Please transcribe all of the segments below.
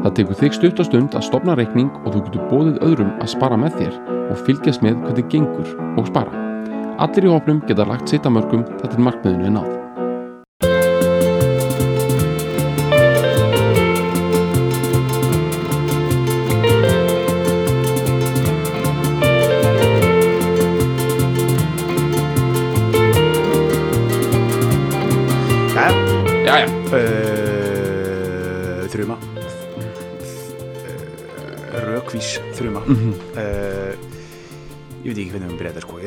Það tekur þig stutt og stund að stopna reikning og þú getur bóðið öðrum að spara með þér og fylgjast með hvernig gengur og spara. Allir í hópnum geta lagt sitt að mörgum þetta er markmiðinu er náð.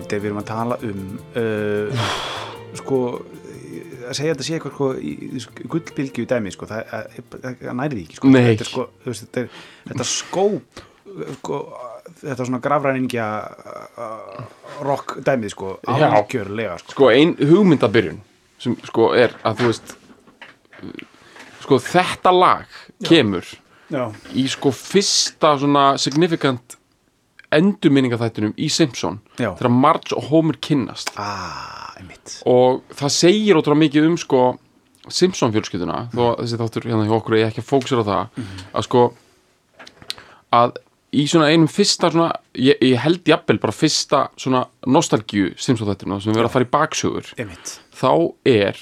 Þetta er við erum að tala um, uh, sko, að segja þetta sé eitthvað sko, í, í gullbylgju dæmi sko, það, það, næri því ekki sko. Þetta, er, sko, þetta, er, þetta skóp, sko, þetta svona grafræningja uh, rock dæmið sko, Já. algjörlega sko. sko ein hugmyndabyrjun sem sko er að þú veist sko þetta lag kemur Já, í sko fyrsta svona significant endurminningaþættunum í Simpson Já. þegar Marge og Homer kynnast. Ah, og það segir ótrúlega mikið um sko Simpson fjölskylduna þó að þessi þáttur hérna hjá okkur er ekki að fókusera á það að sko að í svona einum fyrsta svona, ég, ég held jafnvel bara fyrsta svona nostalgíu Simpson þættunum sem við verðum að fara í baksögur Einmitt, þá er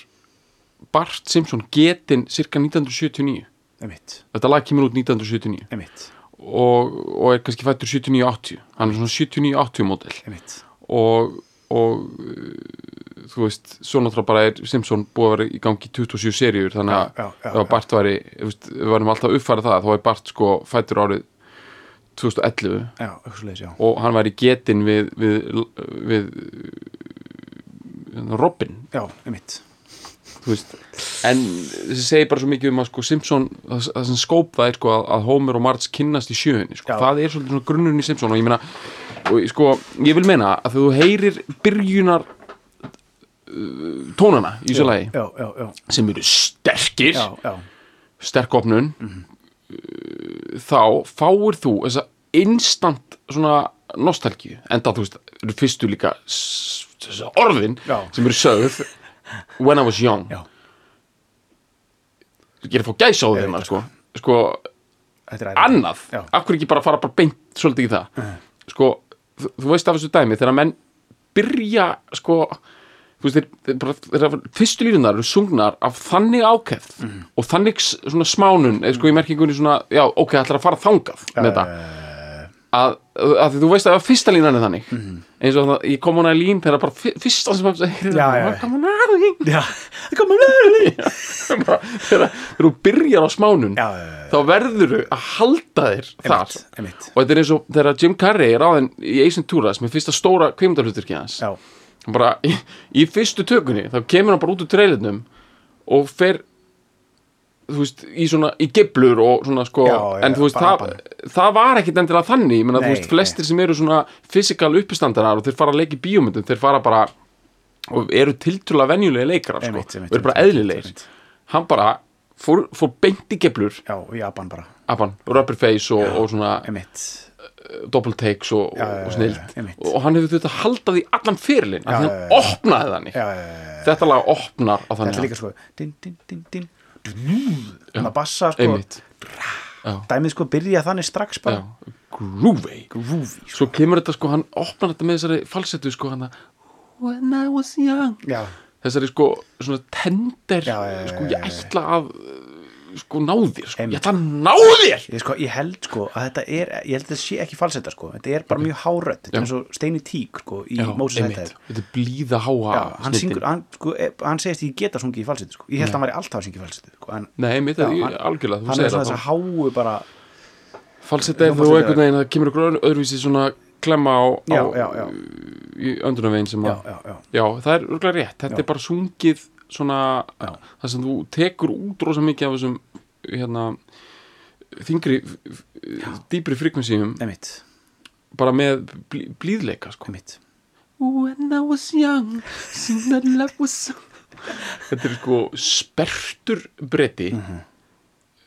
Bart Simpson getinn cirka 1979 einmitt, þetta lag kemur út 1979 einmitt, og, og er kannski fættur 79-80 hann er svona 79-80 mótil einmitt. og, og uh, þú veist, svo náttúrulega bara er Simpson búið að vera í gangi í 27 seríur þannig að Já, já, já, Bart væri veist, við varum alltaf uppfærið það þá er Bart sko fættur árið 2011 Já, eitthvað svo leiðis, já. og hann væri getinn við, við, við, við Robin Já, einmitt. Veist en þessi segir bara svo mikið um að sko Simpson, það, það sem skóp það er sko að, að Homer og Marge kynnast í sjöunni sko. Það er svolítið grunnurinn í Simpson og ég meina, og sko, ég vil meina að þú heyrir byrjunar uh, tónana í þessu lagi sem eru sterkir. Já, já, sterk opnun. Mhm. uh, þá fáir þú þessa instant svona nostalgíu, enda þú veist eru fyrstu líka orðin Já. sem eru sögð when I was young já. ég er að fá gæsa á þeim veit sko. sko, æðilegt. annað Já. hverju ekki bara fara bara beint svolítið í það sko, þú, veist af þessu dæmi þegar menn byrja sko þú veist, þeir, þeir þeir, fyrstu línunar eru sungnar af þannig ákefð og þannig svona smánun eða sko í merkingunni svona, já, ok, ætlar að fara þangað með þetta að, að þú veist að fyrsta línan er þannig. Eins og það, ég kom hana í lín þegar bara fyr- fyrsta sem að komum við. bara, þegar, þú byrjar á smánun Já, já, já, þá verður að halda þér þar. og þetta er eins og þegar Jim Carrey er áðin í Ventura sem er fyrsta stóra kveimdarhluturki hans. Bara í, í fyrstu tökunni þá kemur hann bara út úr trailinum og fer þú veist, í svona, í geblur og svona sko, Já, já, en þú veist, bara það, það var ekkit endilega þannig, ég meina, þú veist, flestir sem eru svona fysikal uppistandarar og þeir fara að leika í bíómyndum, þeir fara bara og eru tiltrúlega venjulega leikarar, sko, og eru bara eðlilegir. hann bara fór, fór beint í geblur já, og Japan bara. apan, rubber face og, og svona Einmitt. double takes og, já, og já, snild einmitt. og hann hefur þetta haldað í allan fyrirlin Já, að hann opnaði þannig. Þetta lag opnar á Þetta þannig er líka sko, din, din, din, þannig að bassa sko, dæmið sko byrja þannig strax bara. groovy. Sko. svo kemur þetta sko, hann opnar þetta með þessari falsettu sko, hann að when I was young. Já, þessari sko, svona tender Já, já, sko, ég ætla að sko, ná þér, sko, Einmitt. ég ætla að ná þér! Ég, sko, ég held sko að þetta er, ég held að þetta sé ekki falsetta sko, þetta er bara mjög hárött, þetta er eins og Steini Tík sko í einmitt. Hættæð. þetta er blíða háa Já, hann syngur, hann, sko, e- hann segist ekki geta sungið í falsettu sko, ég held að hann væri alltaf að syngja í falsettu sko, en nei, ég, hann- algjörlega, hann er svona þess að háu bara, falsetta er þú einhvern veginn, það kemur öðru- öðruvísi svona klemma á, á já, já, í öndunarvegin sem að já, já, Já, það er örgulega rétt, þetta er bara sungið svona, Já. það sem þú tekur út rosa mikið af þessum hérna, þingri dýpri frekvensíum einmitt, bara með blí, blíðleika sko. When I was young was so Þetta er sko sperrtur bretti Mhm.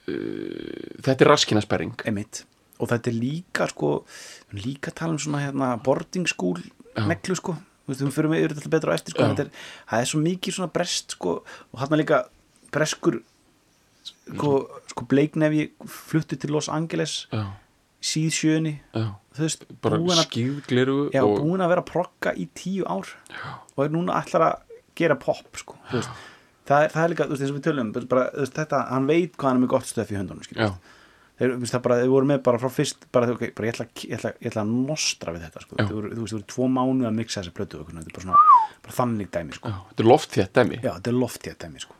uh, Þetta er raskina Einmitt. og þetta er líka sko, líka tala um svona hérna, boarding school neglu sko við fyrir með yfir þetta betra á eftir sko. Er, það er svo mikið svona brest sko, og hann líka breskur sko, sko bleiknefi flutti til Los Angeles Já, síð já. Þú veist, Bara búin að, skýðgleru já, og búin að vera að progga í tíu ár já. og er núna ætlar að gera pop sko, Það er, það er líka, þú veist, eins og við tölum bara, þú veist, þetta, hann veit hvað hann er með gott stöf í höndunum skilur. Þeir, þú bara, þeir voru með bara frá fyrst bara, ok, bara ég ætla, ég ætla, ég ætla að nostra við þetta sko. Þeir voru, þú veist, þeir voru tvo mánu að mixa þessi eitthvað, þetta er bara svona, bara þannig dæmi sko. já, þetta er loftþétt dæmi. Já, þetta er loftið dæmi sko.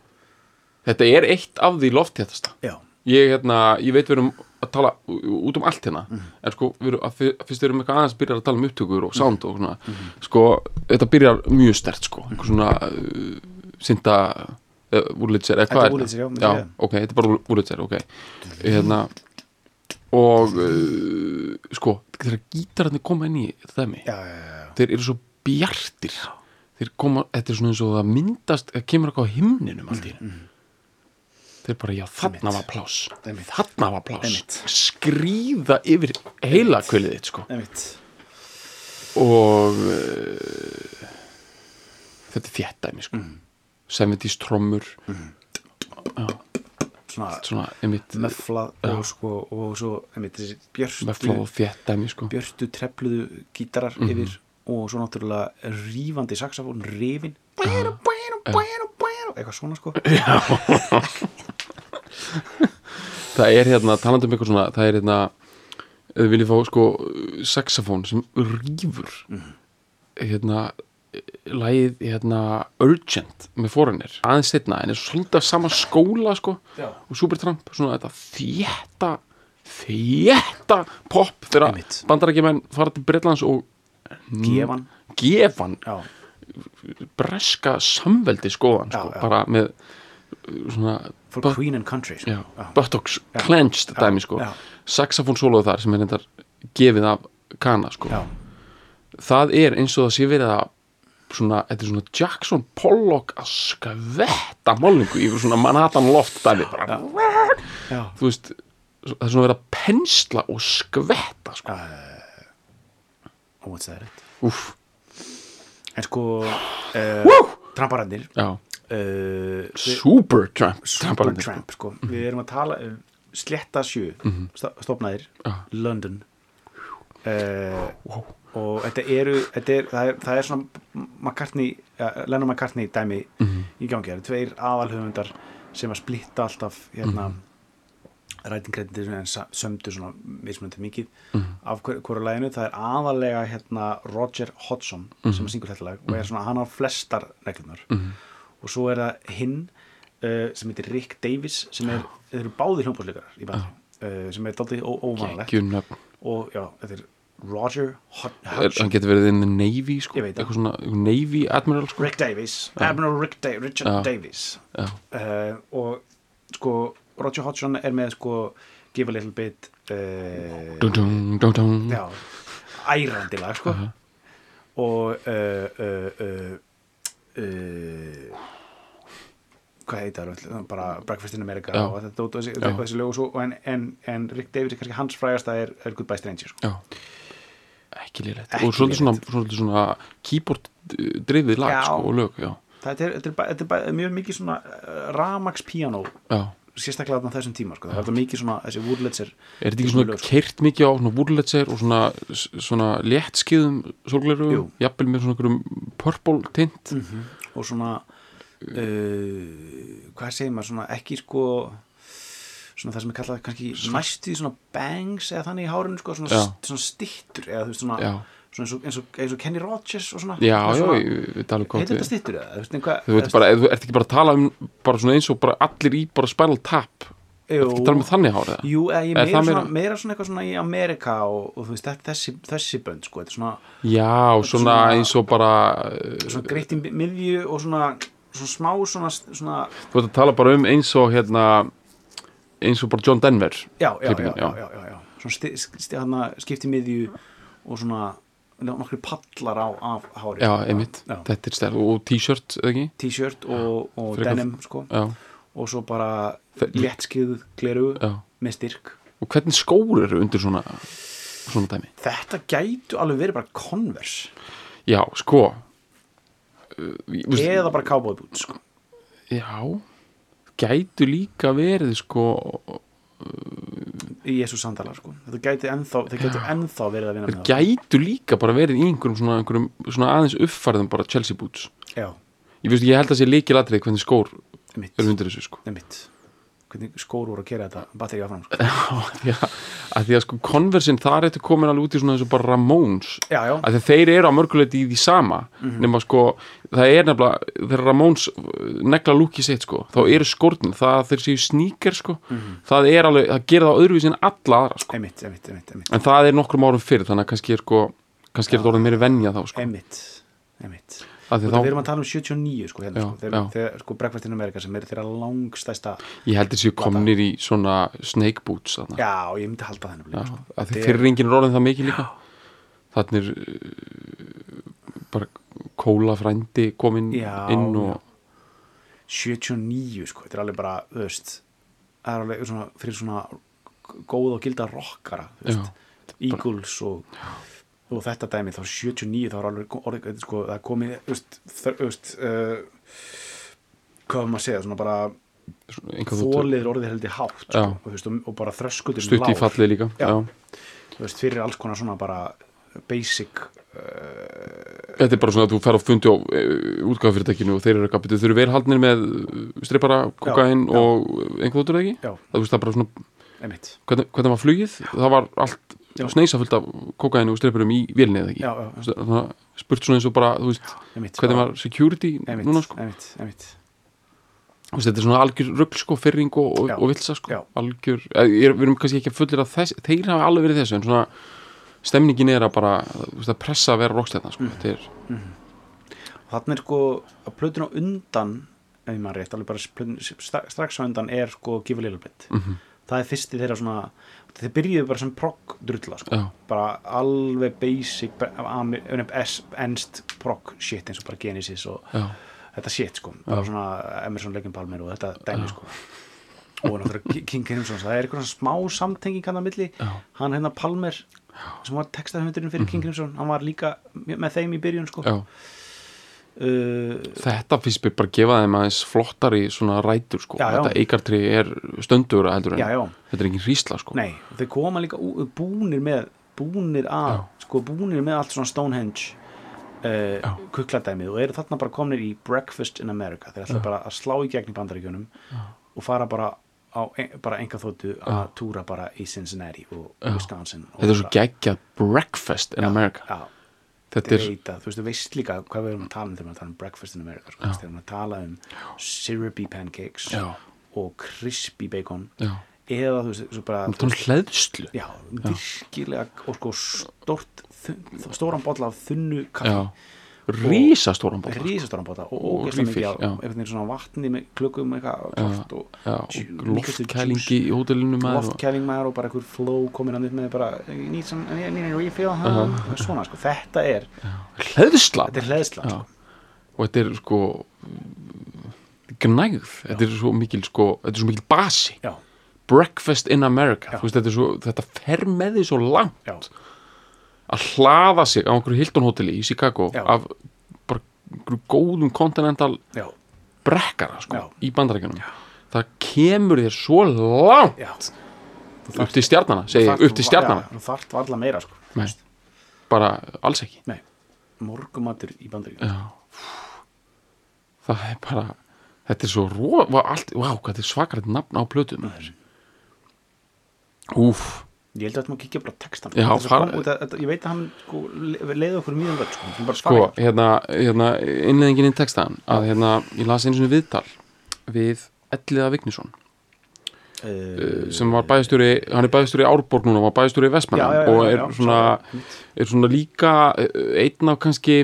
Þetta er eitt af því loftþéttasta já, Ég, hérna, ég veit við erum að tala út um allt hérna en sko, við erum, að, fyr- fyrst við erum eitthvað aðeins byrjar að tala um upptökur og sound og svona. Sko, þetta byrjar mjög stert sko, einhver svona uh, synda Wurlitzer, eða hvað er er Wurlitzer, já, já, ég. ok, þetta er bara Wurlitzer, ok hérna og uh, sko, þegar gítararnir koma inn í já, já, já, já. þeir eru svo bjartir þeir koma, þetta er svona eins og það myndast, það kemur eitthvað á himninum allt í mm, þeir bara, já, þarna var Einmitt. þarna var Einmitt. skrýða yfir heila kvölið þitt sko. Einmitt. og uh, þetta er þétt dæmi sko. 70s trommur. Svona svona, möflað og, sko, og svo mefla þétt dæmi sko. trefluðu gítarar Mhm. yfir og svo náttúrulega rífandi saxafón rifin. Eitthvað svona sko. Það er hérna, talandi um eitthvað svona það er hérna, ef þið viljið fá sko saxofón sem rýfur hérna lagið hérna Urgent með Foreigner aðeins setna en er svolítið af sama skóla sko og Supertramp svona þetta þétta þétta pop þegar bandarækjumenn fara til Bretlands og gefan. gefan. Já, breska samveldi skoðan sko, Já, já. bara með uh, svona for bu- queen and country sko. já, buttocks clenched dæmi sko. Saxofón soloð þar sem er reyndar gefið af kana sko. Það er eins og það sé verið að svona, þetta er svona Jackson Pollock að skvetta málningu yfir svona Manhattan loft dæmi bara, já. þú veist það er svona verið að pensla og skvetta sko. er rétt Úff, en sko uh, tramparandir já, uh, super tramp Supertramp sko. við erum að tala um Sletta sjö mm stopnaðir Já. London. Uh, og þetta eru þetta er, það, er, það er svona McCartney, Lennon McCartney dæmi í gangi, það eru tveir aðalhöfundar sem að splitta alltaf hérna mm rætingrættir en sa- sömdu svona mismunandi mikið af hver, hverju læginu, það er aðalega hérna Roger Hodgson sem að syngur þetta lag og er svona, hann á flestar reglunar og svo er það hinn uh, sem heitir Rick Davis sem er, þeir eru báðir hljómbúsleikarar í bandi uh, sem er dálítið ó- óvanalegt. Gjunöfn og já, þetta er Roger Hod- er, Hodgson hann getur verið in the Navy sko, eitthvað svona Navy Admiral sko. Rick Davis, Admiral Rick Da Richard Já. Davis Já. uh, og sko Roger Hodgson er með sko Give a Little Bit uh, dun, dun, dun, dun. já, ærandi lag sko og uh, uh, uh, uh, hvað heitar bara Breakfast in America og þetta og þessi, þessi lög og svo en, en, en Rick Davis er kannski hans frægasta er, er Goodbye Stranger sko. Já. Ekki Ekki og svolítið svona, svolítið svona keyboard drifið lag sko, og lög já. þetta er, þetta er, þetta er mjög mikið svona uh, ramax piano Já. sérstaklega þarna á þessum tíma sko. það er mikið svona, þessi Woodletser er þetta ekki svona sko. keirt mikið á svona Wurlitzer og svona, svona léttskiðum sólgleru, Jú. jafnvel með svona purple tint og svona uh, hvað segir maður svona ekki sko svona það sem er kallað kannski næstu svona bangs eða þannig í hárinu sko svona, svona stittur eða þú veist svona, svona eins, og, eins, og, eins og Kenny Rogers og svona. Já, já, veit alveg hvað heitir þetta stittur eða þú veist einhvað þú veit bara, þú ert ekki bara að tala um bara svona eins og bara allir í bara Spinal Tap. Jú, ekki tala um þannig hárið jú, eða ég meira svona, meira- meira svona eitthvað svona í Amerika og, og þú veist þessi, þessi bönd sko þetta er svona, já, svona, eins og bara svona greitt í miðju og svona, svona smá svona, svona þú ert að tala bara um eins og hérna eins og bara John Denver já, já, já, Klippingin, já, já. já, já. Svona skipti miðju og svona nokkri pallar á af hári já, einmitt, þetta er stærð og t-shirt, eða ekki? t-shirt og, og denim sko. Já, og svo bara léttskið gleru með styrk og hvernig skór eru undir svona svona dæmi? þetta gætu alveg verið bara Converse Já, sko eða bara cowboy boots sko. Já, gætu líka verið sko í Jésu sandalar sko. þetta gæti ennþá, gætu ennþá verið að vinna með það gætu líka bara verið í einhverjum svona, einhverjum svona aðeins uppfærðum bara Chelsea boots. Já, Ég, veist, ég held að sé líkilatrið hvernig skór eru undir þessu sko. Mitt hvernig skór voru að gera þetta batteri áfram sko. Já, að, því að sko Conversin þar ertu komin alveg út í svona og bara Ramones. Já, já, að þeir eru á mörguleiti í því sama nema sko, það er nefnilega þegar Ramones uh, negla lúki sitt sko, þá eru skórnir, það að þeir séu sníker sko, það er alveg það gerir það öðruvísi en alla aðra sko einmitt, einmitt, einmitt, einmitt. en það er nokkrum árum fyrir, þannig að kannski er sko kannski er þetta orðið meiri venja þá sko einmitt, einmitt. að og við erum að tala um 79 sko, hérna, Já, sko, þegar, þegar sko Breakfast in America sem er þeirra langstæsta ég held þessi komnir í svona snake boots þarna. já, ég myndi halda þennan Já, sko. að Þetta er- fyrir enginn er orðin það mikið líka þannig uh, bara kóla frændi komin Já, inn og 79 sko, þetta er alveg bara þú veist, það er alveg svona, fyrir svona góð og gilda rockara þú veist, Eagles og, og þetta dæmi þá 79 þá er alveg orðið, sko, það er komið þú veist, þú veist uh, hvað maður að segja, svona bara einhver þóttur þólið orðið heldur hátt sko, Já. og, veist, og, bara þröskutur stutt í fallið líka Já. já. veist, fyrir alls konar svona bara basic þetta er bara svona að þú fer á fundi á uh, útgáðfyrirtækinu og þeir eru betur. Þau eru velhaldnir með stripara, kokain já. og einhver þóttur ekki? Já, það, er bara svona, hvernig, hvernig var flugið? Það var allt Já. sneisa fullt af kokain og striparum í vélni eða ekki? Já, já, já, Þannig að spurt svona eins og bara, þú veist, einmitt. hvernig var security einmitt, núna sko? einmitt, einmitt. Þetta er svona algjör rugl sko, fyrring og, og, Já. vilsa sko, Já. algjör eh, er- við erum kannski ekki að fullir að þess, þeir hafa alveg verið þessu en svona stemningin er að bara að pressa að vera rockstæðna sko. Mm. er, Þannig er sko að plötun á undan ef maður rétt, alveg bara plötun, strax á undan er sko Give a Little Bit. Mhm. það er fyrsti þeirra svona þeir byrjuðu bara sem progg drulla sko. bara alveg basic ennst progg shit eins og bara Genesis og já, þetta shit sko, svona Emerson Leggin Palmer og þetta dæmi sko. Og náttúrulega King Crimson það er eitthvað smá samtenging hann að milli. Já, hann hérna Palmer sem var textahöfundurinn fyrir King Crimson hann var líka með þeim í byrjun sko. Uh, þetta finnst mér bara að gefa þeim aðeins flottari svona rætur sko. Já, já. þetta eikartri er stöndur heldur en já, þetta er engin hrísla sko. nei, þau koma líka búnir með, búnir að sko búnir með allt svona Stonehenge uh, kukladæmið og eru þarna bara komnir í Breakfast in America. Þeir ætla bara að slá í gegn í bandaríkjunum og fara bara á ein, bara enga þóttu að túra bara í Cincinnati og Wisconsin og þetta er svo geggjað breakfast in America. já, þetta Þetta er, veit að, þú veist, þú veist líka hvað við erum að tala um þegar við erum að tala um breakfast in America sko, þegar við erum að tala um syrupy pancakes Já. og crispy bacon já, eða þú veist, svo bara það er hlæðslu já, virkilega og sko þunn, stóran bolla af þunnu kaffi. Já, rísastóran bóta rísastóran bolla og ógeðslega mikið já. einhvern veginn svona vatni með klukkum eitthvað klárt og Ju- og loftkælingi í hótelinu loftkæling maður og bara einhver flow komin hann upp með bara some, need a refill huh? svona sko, þetta er hlæðsla er Já. sko. og þetta er sko gnægð, þetta er svo mikil sko, þetta er svo mikil basi. Breakfast in America, veist þetta svo þetta fer með því svo langt að hlaða sig á einhverju Hilton hoteli í Chicago Já. af bara góðum continental já, brekkara sko, í bandarækjunum það kemur þér svo langt já. Upp til stjarnana, segi ég, upp til stjarnana þú þarft varla meira sko. Nei. bara alls ekki. Nei. morgumatur í bandaríkjum Já. það er bara þetta er svo ró, allt, hvað þetta er svakarætt nafn á plötum maður úf, ég held að má kíkja bara á textan Já, fara- þetta- þetta- ég veit að hann sko, le- leiði okkur mjög þetta sko. Sko, hérna, hérna innleðingin í textan, að hérna ég las einu svona viðtal við Elliða Vignisson uh, sem var bæðistjóri, hann er bæðistjóri í Árborg núna, var bæðistjóri í Vestmanna já, já, og er já, svona svo- er svona líka eh, einn af kannski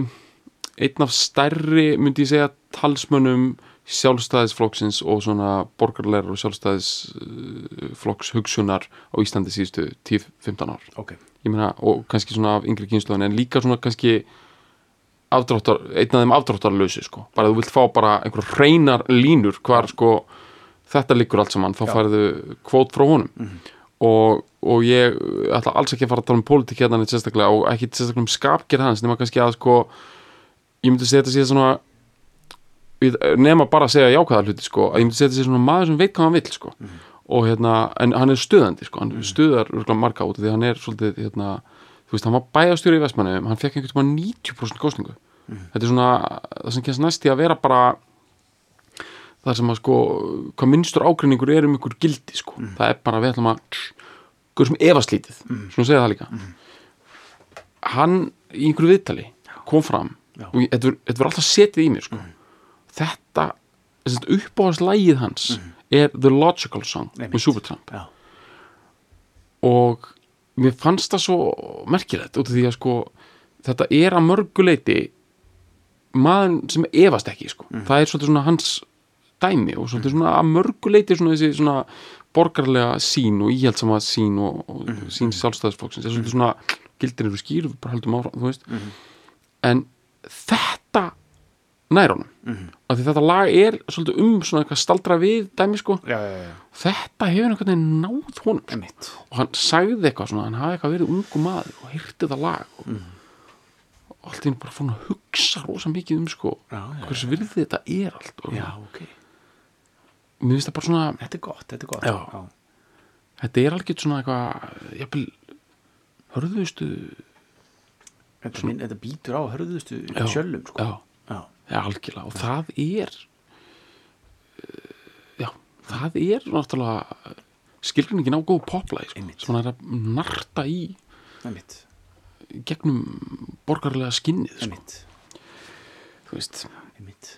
einn af stærri myndi ég segja talsmönnum sjálfstæðisflokksins og svona borgarlegar og sjálfstæðisflokks hugsunar á Íslandi síðustu 10-15 ár ok, ég meina, og kannski svona af yngri kynsluðin en líka svona kannski afdráttar, einn af þeim afdráttarlausi sko. bara þú vilt fá bara einhver hreinar línur hvar sko þetta liggur allt saman, þá Já. færðu kvót frá honum og, og ég ætla alls ekki að fara að tala um pólitík hérna neitt sérstaklega og ekki sérstaklega um skapgerð hans nema kannski að sko ég myndi segja þetta sé svona nema bara að segja jákvæða hluti sko, að ég myndi segja þetta sé svona maður sem veit hvað hann vill sko. Og hérna, en hann er stuðandi sko, hann stuðar örugglega marga út því hann er svolítið, hérna, þú veist, hann var bæjastjóri í Vestmanni, hann fekk einhvern veginn 90% kostningu, þetta er svona það sem kemst næst í að vera bara það sem að sko hvað minnstur ágreiningur er um ykkur gildi sko, það er bara við ætlum að ykkur sem efaslítið, svona segja það líka. Hann í einhverju viðtali kom fram þetta var alltaf setið í mér sko. Þetta uppáhaldslægið hans er The Logical Song Einmitt. með Supertramp. Já, og mér fannst það svo merkilegt út af því að sko þetta er að mörguleiti maður sem efast ekki sko. það er svolítið svona hans dæmi og svolítið svona að mörguleiti svona þessi svona borgarlega sín og íhaldsama sín og, og sín sjálfstæðisflokksins. Er svolítið svona gildir eru skýr, við bara höldum áfram þú veist. En þetta nær honum af því þetta lag er svolítið um svona eitthvað staldra við dæmi sko. Já, já, já, þetta hefur einhvern veginn náð honum sko. Emitt og hann sagði eitthvað svona, hann hafði eitthvað verið ungu maður og heyrti þetta lag og, og allt í einu bara fór hann að hugsa rosa mikið um sko hvers virði þetta er allt og já, ok, mér finnst það bara svona þetta er gott, þetta er gott. Já. þetta er algjört svona eitthvað jafnvel hörðustu Þetta, minn, þetta býtur á hörðustu sjölum sko. Já, algjörlega. Og það er eh, já, það er náttúrulega skilgreiningin á góð poplæg sko, Einmitt. sem hann er að narta í emitt, gegnum borgarlega skinnið sko, þú veist. Emitt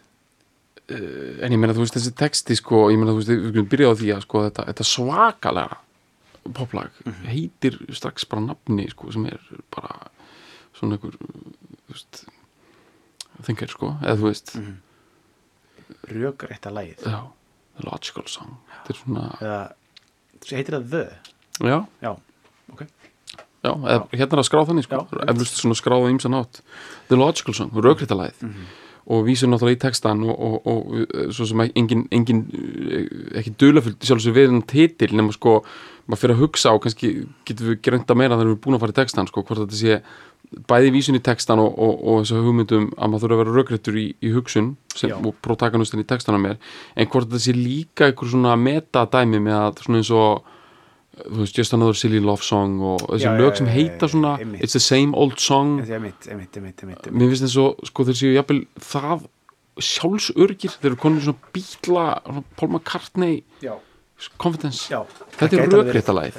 en ég meina þú veist þessi texti sko, ég meina þú veist, við skulum byrja á því að sko þetta, þetta svakalega poplag Mhm. heitir strax bara nafni sko sem er bara svona einhver þú veist þengar sko, eða þú veist. Mhm. rökrétta lagið. Já, the logical song. Þetta er svona, eða, heitir það The? Já, já, ok, já, eða, hérna er að skrá þannig sko, Já. eflust svona skráða ímsan átt the logical song, rökriðalæð Mhm. og vísur náttúrulega í textan og, og, og uh, svo sem engin, engin uh, ekki dulafullt sjálfsög við en titil nema sko, maður fyrir að hugsa og kannski getum við grönda meira þegar við erum búin að fara í textan sko, hvort þetta sé bæði vísun í textan og, og, og þessu hugmyndum að maður þurfa að vera rökréttur í, í hugsun sem, Já. og protagonistin í textana mér en hvort þetta sé líka einhver svona metadæmi með að svona eins og þú veist, Just Another Silly Love Song og þessi Já, já, lög sem já, já, heita svona einmitt. It's the same old song. Emitt, emitt, emitt, emitt, emitt. mér finnst þess að sko þeir séu jafnvel það sjálfsörgir. Þeir eru konur svona bítla Paul McCartney já, confidence. Já. Þetta er gæti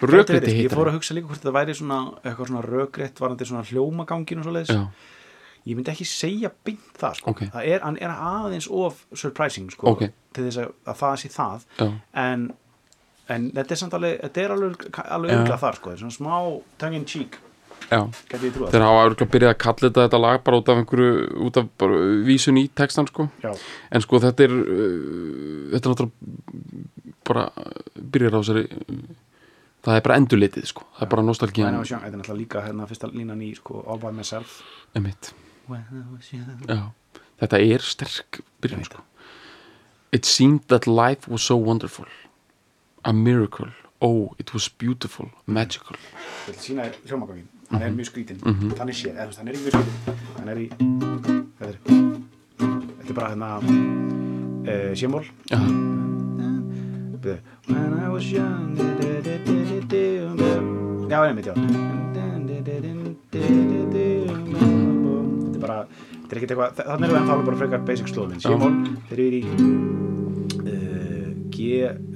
Gæti rökrétti verið, ég fór að hugsa líka hvort það væri svona svona rökrétt varandi svona hljómagangin og svoleiðis já, ég myndi ekki segja beint það sko. Ok. það er, er aðeins of surprising sko, Ok. til þess að, að það sé það en, en þetta er samt alveg þetta er alveg, alveg Já. örgulega þar sko. svona smá tongue in cheek þeir hafa örgulega byrjað að kalla þetta, þetta lag bara út af einhverju út af bara vísun í textan sko en sko þetta er uh, þetta er náttúrulega bara byrjar á þessari það er bara endurlitið sko. Það er bara young, þetta er náttúrulega líka hérna fyrsta línan í sko, All by myself. Þetta er sterk byrjun sko. It seemed that life was so wonderful. A miracle. Oh, it was beautiful, magical. Vil sína þér hljómagangin hann Mhm. er mjög skrítinn, þannig sé eða, hann er ekki mjög skrítinn hann er í þetta er, þetta er bara hérna uh, sémól. When I was young Já, einmitt, já. Þetta er bara Þetta er ekkert eitthvað Þannig erum við ennþá bara frekar basic slóðin. Já. Sémól, þeir eru í uh, G,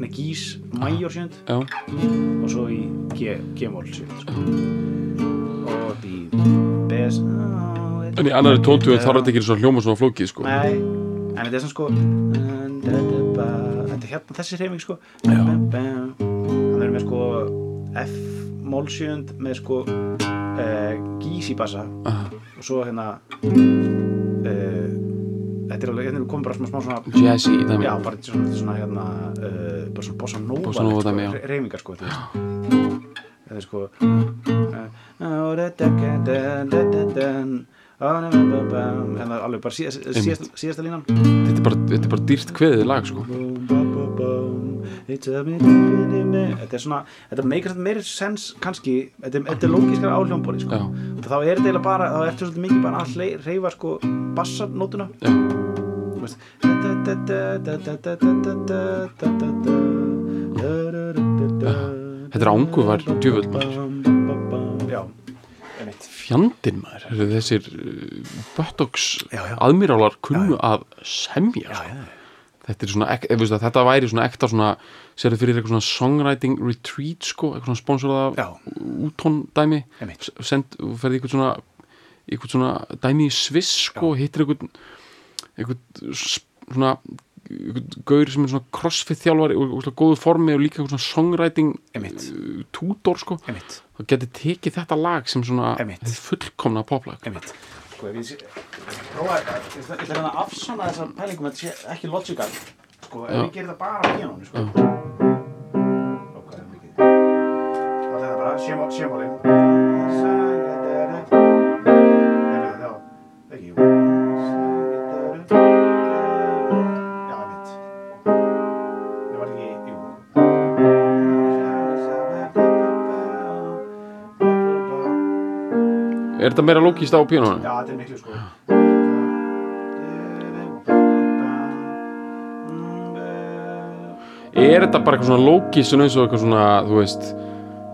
nei, Gís Major sjönd og svo í G-mól sjönd sko. og upp í Bes en í annari tóntu þarf þetta ekki svona hljóma svona flókið sko. Nei, en þetta er svona sko Þetta er hérna þessi hreyfing sko. Hann er með sko F-mól sjönd með sko uh, gís í bassa Aha, og svo hérna uh, þetta þetta er alveg, hérna er komið bara smá, smá svona jazzy dæmi Já, bara svona, svona hérna uh, bara svona bossa nova, nova sko, dæmi, já. re- reyfingar sko, sko en það er alveg bara síðast, síðast, síðasta línan þetta er bara, þetta er bara dýrt kveðið lag sko þetta er svona þetta meikar þetta meiri sens kannski þetta er, þetta er lógiskar á hljómbóli sko. Þá er þetta eiginlega bara þá ertu svolítið mikið bara að hreyfa sko bassanótuna þetta er ánguvar djöfull maður Já, fjandinn maður, þessir uh, buttocks aðmirálar kunnu að semja Já, sko. já, þetta er svona, ek, veist, að, þetta væri svona ekta svona, sérðu fyrir eitthvað svona songwriting retreat sko, eitthvað svona sponsorað Já. af útón dæmi. Einmitt. S- send, ferði eitthvað svona eitthvað svona dæmi í Sviss sko, hittir eitthvað eitthvað svona gaur sem er svona crossfit þjálfari og, og, og góðu formi og líka svona songwriting uh, tútor sko. Einmitt. Þá geti tekið þetta lag sem svona fullkomna poplag einmitt sko ef ég sé prófa þetta ég ætla- hérna að afsanna þessar pælingum þetta sé ekki logical sko ef ég gerir það bara á píanónu sko ok, það er mikið þá er bara sémál þetta meira lókist á píanónu? Já, þetta er miklu sko er þetta bara eitthvað svona lókist eins og eitthvað svona, þú veist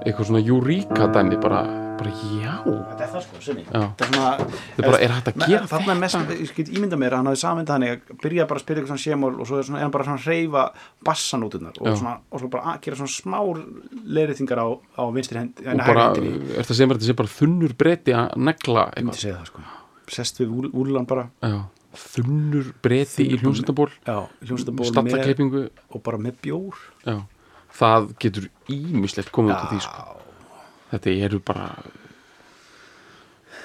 eitthvað svona júríka dæmi bara, bara já. Þetta er það sko, sinni Já. Þetta er svona Þetta er bara, er hægt að gera Þarna er mest, þetta? ég get ímynda mér hann hafi samvindað hann að byrja bara að spila eitthvað svona sémól og svo er, svona, hann bara svona að hreyfa bassanóturnar og, svona, og svo bara að gera svona smá leiriðingar á, á vinstri hend, og bara, er það sem þetta sé bara þunnur breyti að negla Ég eitthvað? sko. Sest við úl, úlan bara. Já. þunnur breyti í með stallakleipingu og bara með bjór. Já. það getur ímislegt komið út af því sko. Þetta eru bara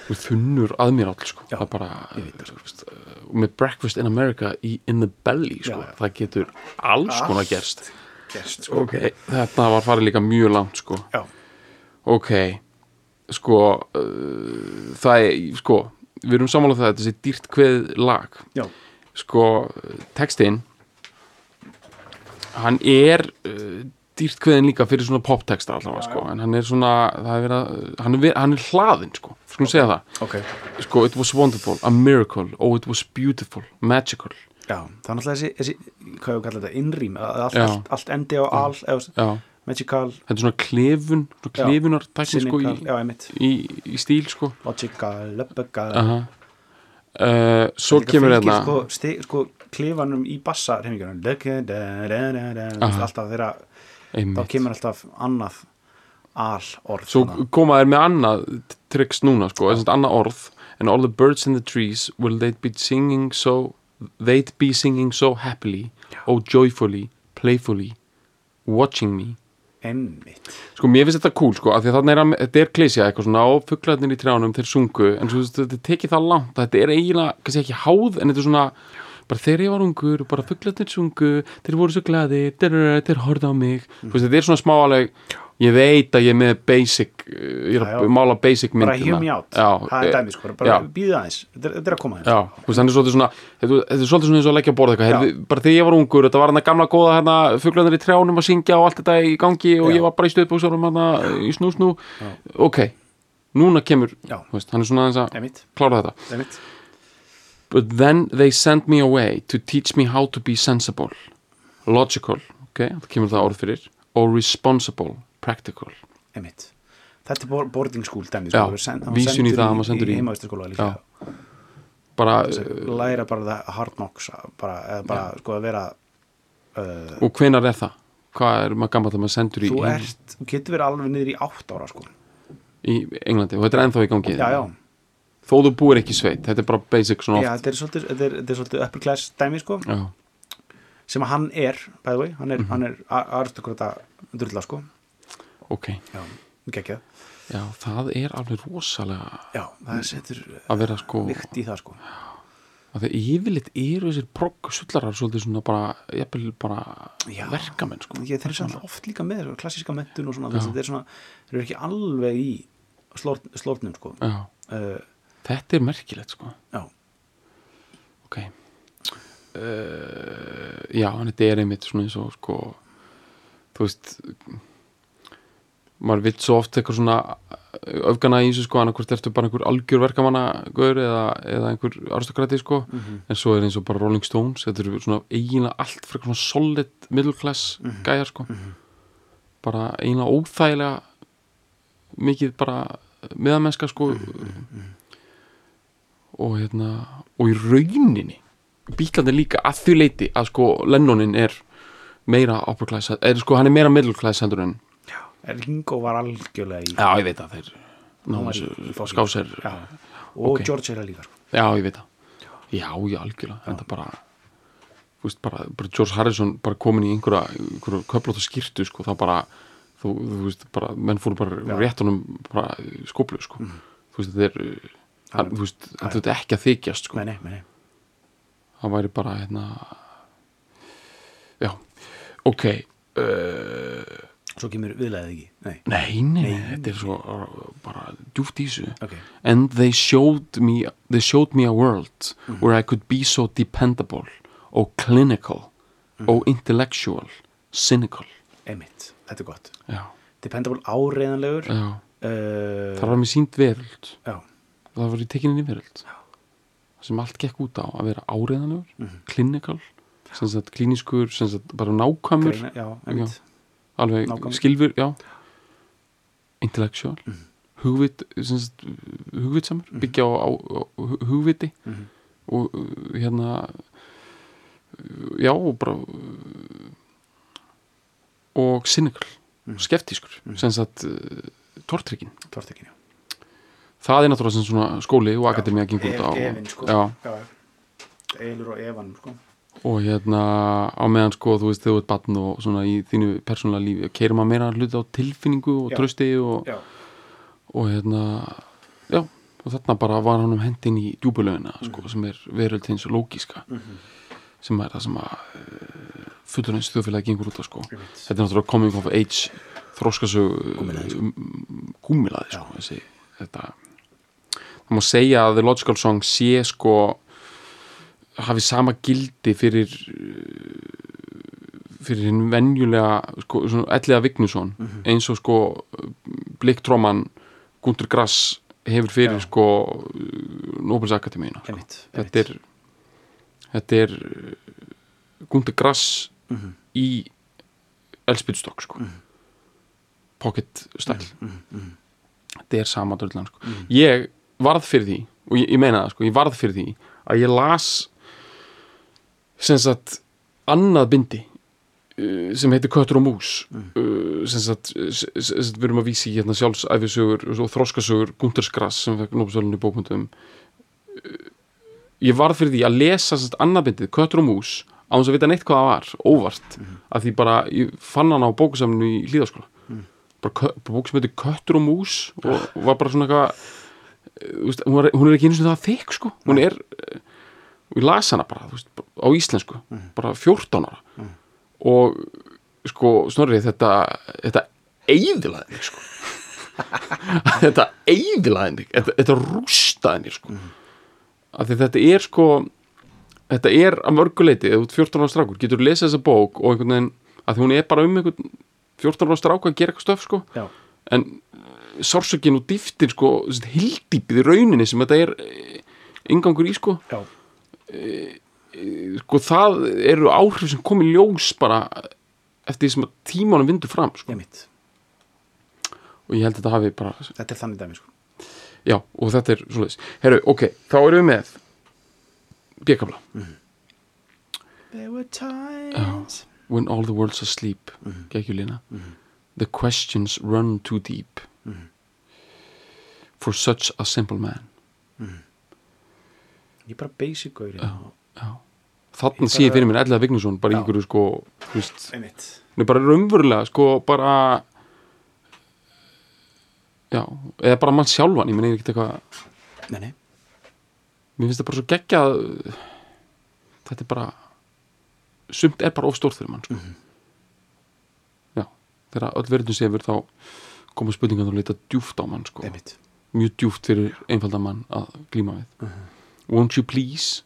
þunnur aðmýrál sko. Það er bara uh, með breakfast in America í In the Belly sko. Já, já. það getur alls konar gerst gerst sko ok, þetta var farið líka mjög langt sko. Ok sko uh, það er, sko við erum sammálað það að þetta sé dýrt kveð lag já, sko, textinn hann er uh, dýrt kveðin líka fyrir svona poptexta allavega, sko, en hann er svona er verið að, hann er, hann er hlaðinn, sko. Skulum segja það, ok. Sko, it was wonderful a miracle, oh it was beautiful magical, Já, það er náttúrulega þessi, þessi hvað ég kalla þetta, innrým allt, allt, allt endi á al eða, magical, þetta er svona klefun, svona Já. klefunar tækni, sko, cynical, já, í, í, í stíl, sko. Logical, löpbegal uh uh, svo kemur hérna sko, sko klifanum í bassa reyningunum alltaf þeirra, þá einmitt kemur alltaf annað al orð Svo þarna. koma þær með annað tricks núna sko, þess að annað orð and all the birds in the trees will they'd be singing so they'd be singing so happily oh joyfully, playfully watching me. Einmitt. Sko mér finnst þetta cool sko að þarna er, að- þetta er klísja eitthvað svona á fuglarnir í trjánum þeir sungu en svo þetta tekið það langt að þetta er eiginlega, kannski ekki háð en þetta er svona bara þegar ég var ungur bara fuglarnir sungu þeir voru svo glaði, þeir, horfðu á mig mm. veist, þetta er svona smá alveg ég veit að ég er með basic uh, ég er Já, að já. mála basic bara myndina me out, já, það er eh, dæmi sko bara já. býðið aðeins, þetta er, að koma Já, svona þetta, er svolítið svona eins og að leggja að borða eitthvað Já. Bara þegar ég var ungur, þetta var hann að gamla góða hérna, fuglarnir í trjánum að syngja og allt þetta í gangi og Já. ég var bara í stöðbúksarum hérna, í snú snú ok, núna kemur Já. hann er svona aðeins að klára þetta but then they sent me away to teach me how to be sensible logical, ok, það kemur það orð fyrir og responsible, practical. Einmitt. Þetta er bo- boarding school dæmi Já, sko, var send- vísun í það, hann var sendur í- í. heimavistaskóla líka. Já. bara, að læra bara það hard knocks bara, eða bara sko að vera uh, og hvenar er það? hvað er maður gammal að maður sendur í, þú ert, þú getur verið alveg niður í átt ára sko. Í Englandi og þetta er ennþá í gangi já, já, þó þú búir ekki sveit, þetta er bara basic svona já oft. þetta er svolítið, þetta er, þetta er svolítið upper class dæmi sko. Já, sem að hann er, by the way, hann er, hann er aristokrata drulla sko. Ok. Já, geggjað. Já, það er alveg rosalega já, það setur að vera sko vikt í það sko. Að þeir yfirleitt eru þessir progg sullarar svolítið svona bara, bara Já. verkamenn sko. Ég, þeir eru samt oft líka með klassíska mentun og svona, þeir, eru ekki alveg í slortnum sko. já. uh, þetta er merkilegt sko. Já, ok. Uh, já, en þetta er einmitt svona eins og sko þú veist maður vill svo oft eitthvað svona öfgana í þessu sko annarkvort ertu bara einhver algjör verkamanna gaur eða, eða einhver aristokrati sko. En svo er eins og bara Rolling Stones þetta eru svona eiginlega allt fyrir svona solid middle class gæjar sko. Bara eiginlega óþægilega mikið bara meðamennska sko og hérna og í rauninni bílandi líka að því leiti að sko Lennonin er meira upper class, er sko hann er meira middle class heldur en já. Ringo var algjörlega í já ég veit að þeir ná Hann var í- þessu í fósíl. skásir já. og Ok. George er líka sko. já ég veit það já já algjörlega þetta bara veist bara, bara George Harrison bara komin í einhverja, einhverja köflóta skýrtu sko þá bara þú, þú veist bara menn fóru bara Já. Rétt honum bara skoplu sko þú veist þetta er hann, þú veist þetta er ekki að þykjast sko. Nei, nei, nei, það væri bara hérna já ok uh, svo kemur viðlæðið ekki nei, nei, nei, Nei, þetta er svo bara djúft í þessu. Ok, and they showed me they showed me a world where I could be so dependable og clinical og intellectual cynical. Emitt, þetta er gott. Já, dependable áreiðanlegur já. uh, það var mér sínt veröld. Já, það var í tekinni veröld Já. sem allt gekk út á að vera áreiðanlegur clinical sem sagt klíniskur, sem sagt bara nákvæmur. Greina, já, emitt alveg Nákvæmur. skilfur, já. Intellectual. Hugvit, sem sagt, hugvitsamur. Byggja á, á, á hu- hugviti. Mhm. og uh, hérna já, og bara og cynical. Skeftískur, sem sagt uh, tortrykkin, Tortekinn, já það er náttúrulega svona skóli og akademía gengur út á Efin, sko. Eilur og Evan, sko og hérna á meðan sko þú veist þú ert batn og svona í þínu persónulega lífi keirir maður meira hluti á tilfinningu og trösti og, og hérna já, og þarna bara var hann um hendin í djúbulögina sko, Mhm. sem er veröld hins lógiska sem er það sem að uh, fullurins þjóðfélagi gengur út á sko. Þetta er náttúrulega coming of age þróskasög Gúmmelaði, sko. gúmilaði sko, þessi, þetta það má segja að The Logical Song sé sko hafi sama gildi fyrir uh, fyrir hinn venjulega sko, svona elliða Vignisson Mhm. eins og sko Blikktróman Gundur Grass hefur fyrir Já. sko Nobels Akademíuna sko. þetta er þetta er uh, Gundur Grass Mhm. í Elspydstokk sko. pocket style Mhm. þetta er sama dörðlan sko. ég varð fyrir því og ég, ég meina það, sko, ég varð fyrir því að ég las sem sagt annað bindi uh, sem heitir Köttur og Mús. Uh, sem sagt, við erum að vísi hérna sjálfsæfisögur og þroskasögur Gunters Grass sem fekk Nóbelsvölinu í bókmyndum uh, ég varð fyrir því að lesa sagt annað bindið Köttur og Mús á þess að vita neitt hvað það var, óvart af því bara, ég fann hann á bókusaminu í hlýðaskóla kö- bara bók sem heitir Köttur og Mús og, var bara svona eitthvað veist, hún, er, hún er ekki einu sinni það þykk sko. Hún er, eh, og ég las hana bara, veist, á íslensku bara 14 ára. Og sko, snorrið þetta þetta eiðilaði mig sko. Þetta eiðilaði mig. Þetta, þetta rústaði mig sko. Af því þetta er sko þetta er að mörguleiti, þú ert 14 ára strákur getur lesið þessa bók og einhvern veginn að því hún er bara um einhvern 14 ára strákur að gera eitthvað stöf sko. Já, en sársökin og dýftin sko, hildýpið í rauninni sem þetta er eh, inngangur í sko. Já, sko það eru áhrif sem komi ljós bara eftir því sem að tímanum vindur fram sko. og ég held að þetta hafi bara Þetta er þannig dæmi, sko. Já, og þetta er svoleiðis. Herru, ok, þá erum við með bjökabla There were times When all the world's asleep. Geggjulina The questions run too deep For such a simple man. Ég er bara basic gaur Já, já. Þannig sé ég fyrir mér Ellega Vignesson bara einhverju sko hún er bara raunverulega sko bara já, eða bara mann sjálfan ég meni ekki eitthvað Nei, mér finnst það bara svo geggjað þetta er bara sumt er bara ofstórt fyrir mann sko. já, þegar öll verðin sefur þá koma spurningan að leita djúft á mann sko. mjög djúft fyrir einfaldan mann að glíma við won't you please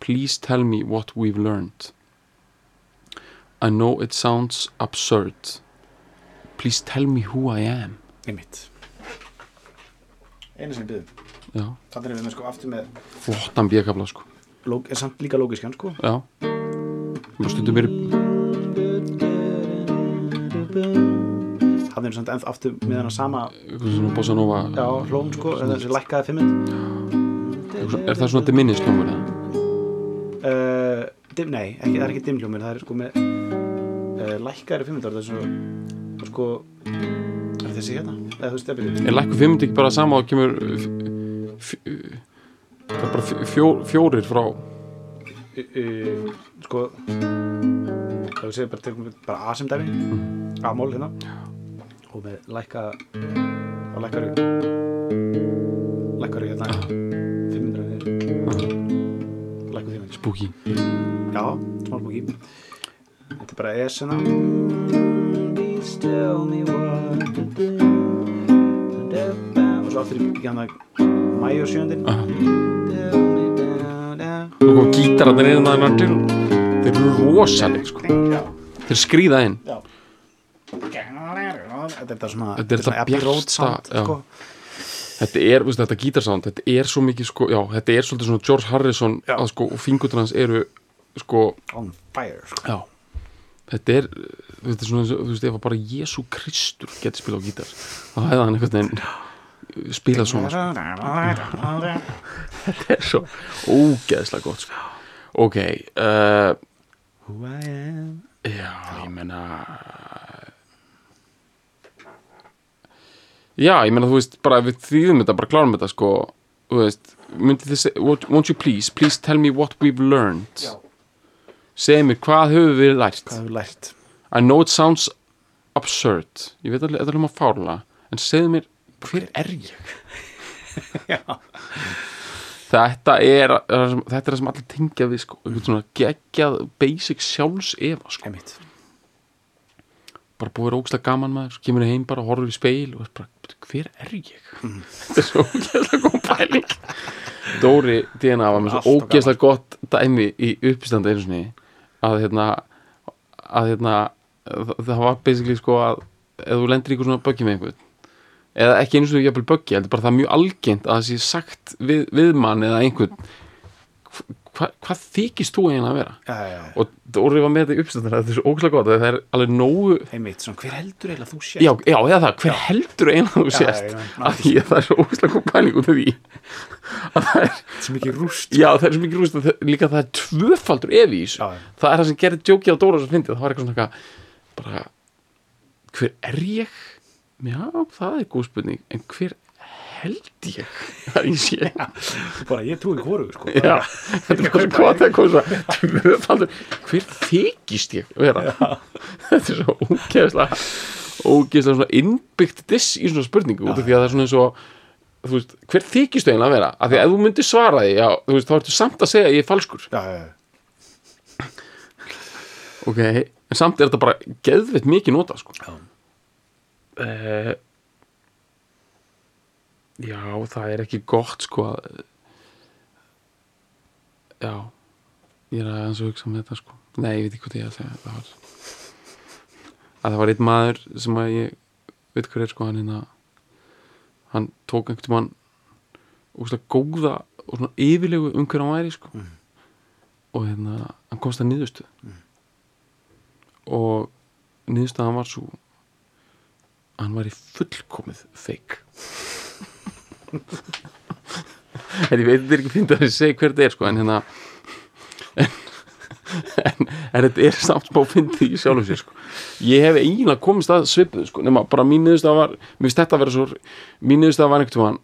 please tell me what we've learned I know it sounds absurd please tell me who I am einmitt einu sem við byggum já, þannig erum við með sko aftur með flottan bjökabla sko lóg, er samt líka lógiskjan sko já stundum er hann er samt aftur með sama svona bossa nova. Já, hlóm sko, þessi lækkaði fimmund er það svona diminishtljómur eða? uh, dim, nei, ekki, það er ekki dimljómur það er sko með uh, lækkaði fimmundar það er svo sko er þessi hérna, eða veist, er lækku 5 ekki bara sama og kemur það er bara fjó, fjórir frá? Uh, sko það við segjum bara, bara A sem dæmi. A-mól hérna og með lækka þá lækkar lækkar hérna. 500 niður. lækkar 500 spooky. Já, smá búki þetta er bara hérna please tell me what to do og svo aftur í hérna mæjur sjöndin down og gítararnir inn að til þeir eru rosaleg sko. Þeir skríða inn. Já Þetta er þetta svona Þetta er þetta bjarta, sko. þetta er, veistu, þetta gítarsound þetta er svo mikið sko, já, þetta er svolítið svona George Harrison Já. að sko, og fingutur hans eru sko, On fire sko. já þetta er, þetta er svona þú veist, ef bara Jésu Kristur geti spilað á gítar þá hefði hann einhvern veginn spilað svona sko. þetta er svo ógeðslega gott sko. ok uh, Já, ég meina Já, ég meina, þú veist, bara við þýðum þetta, bara klárum þetta, sko þú veist, myndi þið segja won't you please, please tell me what we've learned? Já. segja mér, hvað höfum við lært? Hvað hefur lært? I know it sounds absurd ég veit alveg, þetta er hljóma fárlega en segðu mér, hver er ég? Já. Þetta er þetta er það sem allir tengja við, sko einhvern svona geggjað basic sjálfs efa, sko. Einmitt. Bara búið rókslega gaman maður, svo kemur heim bara, horfur í speil og er bara, hver er ég? þetta er svo ógeðslega góð pæling. Dóri DNA var með svo ógeðslega gott dæmi í uppstandi einu sinni að hérna að hérna, það, var basically sko að ef þú lendir ykkur svona böggi með einhvern eða ekki einu sinni jafnvel böggi, heldur bara það er mjög algengt að það sé sagt við, við mann eða einhvern hva, hvað þykist þú eiginlega að vera? Já, já, já og Dóri var með þetta í uppstandina þetta er svo ógeðslega gott, það er alveg nógu Einmitt, svona hver heldur eiginlega þú sé já, já, eða það, hver heldur eiginlega þú sést að að það er svo ógeðslega góð pæling út af því að það er Svo mikið rúst Já, það er svo mikið rúst að það- líka það er tvöfaldur já. Það er það sem gerir djókið á Dóra sem fyndið. Það var eitthvað svona bara, hver er ég? Já, það er góð spurning, en hver held ég að ég sé? Bara ég trúi hvoru sko Já, þetta er bara svo gott að koma svo tvöfaldur, hver þykist ég vera? Þetta er svo ógeðslega, ógeðslega svona innbyggt diss í svona spurningu út af því að það er svona eins og þú veist, hver þykistu eiginlega að vera af því að ef þú myndir svara því, já, þú veist, þá ertu samt að segja að ég er falskur Já, já, já ok, en samt er þetta bara geðveitt mikið nota sko. Já. uh, já, það er ekki gott sko að já ég er aðeins að hugsa um þetta sko. Nei, ég veit ekki hvað ég að segja það. Var að það var einn maður sem að ég veit hver er sko hann hérna hann tók einhvern tímann úrslega góða og svona yfirlegu um hver hann væri sko. Mhm. og hérna hann komst að niðurstu og niðurstaðan var svo að hann var í fullkomið feik ég veit þetta er ekki fyndið að ég segi hver þetta er sko en hérna en, en, en þetta er samt smá fyndið í sjálfum sér sko. Ég hef eiginlega komist að svipuð sko nema bara mín niðurstaða var mér finnst þetta að vera svo mín niðurstaða var einhvern veginn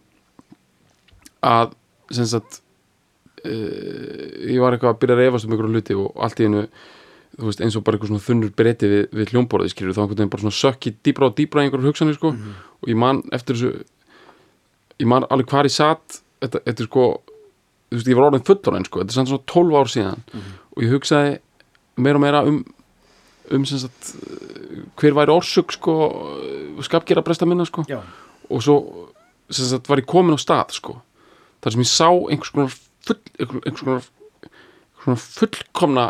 að sem sagt uh, ég var eitthvað að byrja að reyfast um einhverju hluti og allt í þú veist, eins og bara eitthvað svona þunnur breyti við, við hljómborðið skilur þá einhvern veginn bara svona sökki dýbra og dýbra í einhverju hugsanir sko. Og ég man eftir þessu ég man alveg hvar ég satt þetta, þetta er sko þú veist, ég var orðin fullorinn sko, þetta er samt svona 12 ár síðan og ég hugsaði meira og meira um um sem sagt hver væri orsök sko skapgera bresta minna sko. Já, og svo sem sagt var ég komin á stað sko þar sem ég sá einhvers konar full, einhvers konar, einhvers konar fullkomna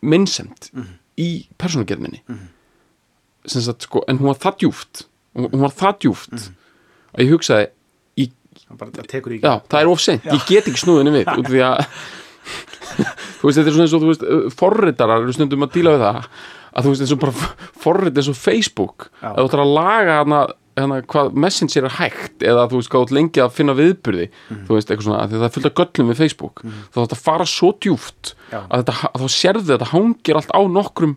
minnsemd í persónugerðminni sem sagt sko en hún var það djúft hún hún var það djúft að ég hugsaði ég, það bara það já, það er of seint, ég get ekki snúðinni við út því að þú veist, þetta er svona eins og þú veist, uh, forritarar eru stundum að díla við það að þú veist, eins og bara forrit eins og Facebook. Já. að þú ætlar að laga hana, hana hvað messenger er hægt eða þú veist, ert lengi að finna viðburði þú veist, eitthvað svona, því að það er fullt af göllum við Facebook. Þá þetta fara svo djúft að, þetta, að þá sérðu þetta hangir allt á nokkrum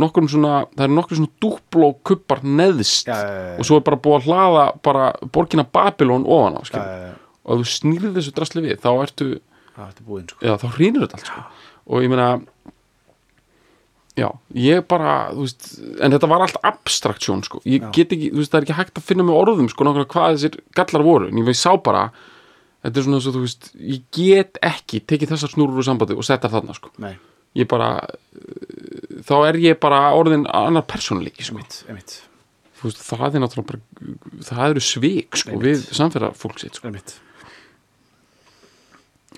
nokkrum svona, það er nokkrum svona dúpló kuppar neðst Já, já, já, og svo er bara búið að hlaða bara borgina Babylon ofan á og ef þú snýrið þessu drasli við þá ertu, það ertu búinn sko. Já þá hrýnur þetta allt sko. og ég meina já, ég bara veist, en þetta var allt abstraktjón sko. ég get ekki, veist, það er ekki hægt að finna með orðum sko, nákvæmlega hvað þessir gallar voru. En ég veist sá bara þetta er svona eins og þú veist, ég get ekki tekið þessar snúrur úr sambandi og setja þarna sko. nei, ég bara þá er ég bara orðin annar persónleiki sko. það er náttúrulega bara það eru svik sko, við samfélag fólksins sko.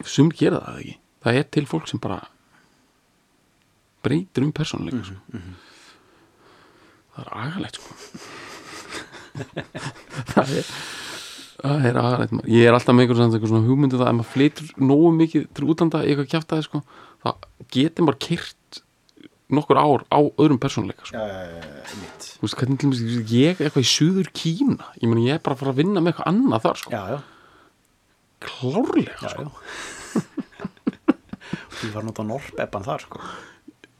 sum gera það ekki það er til fólk sem bara breytir um persónuleika sko. það er agalegt sko. það er það er maður. ég er alltaf með einhver svona, hugmyndu það að ef maður flytur nógu mikið til útlanda eitthvað kjaftaði sko, það getur maður kyrt nokkur ár á öðrum persónuleika sko. Þú veist, hvernig ég eitthvað í suður Kína ég meni ég er bara að fara að vinna með eitthvað annað þar sko. klárlega sko. Þú var nota norpeppan þar sko.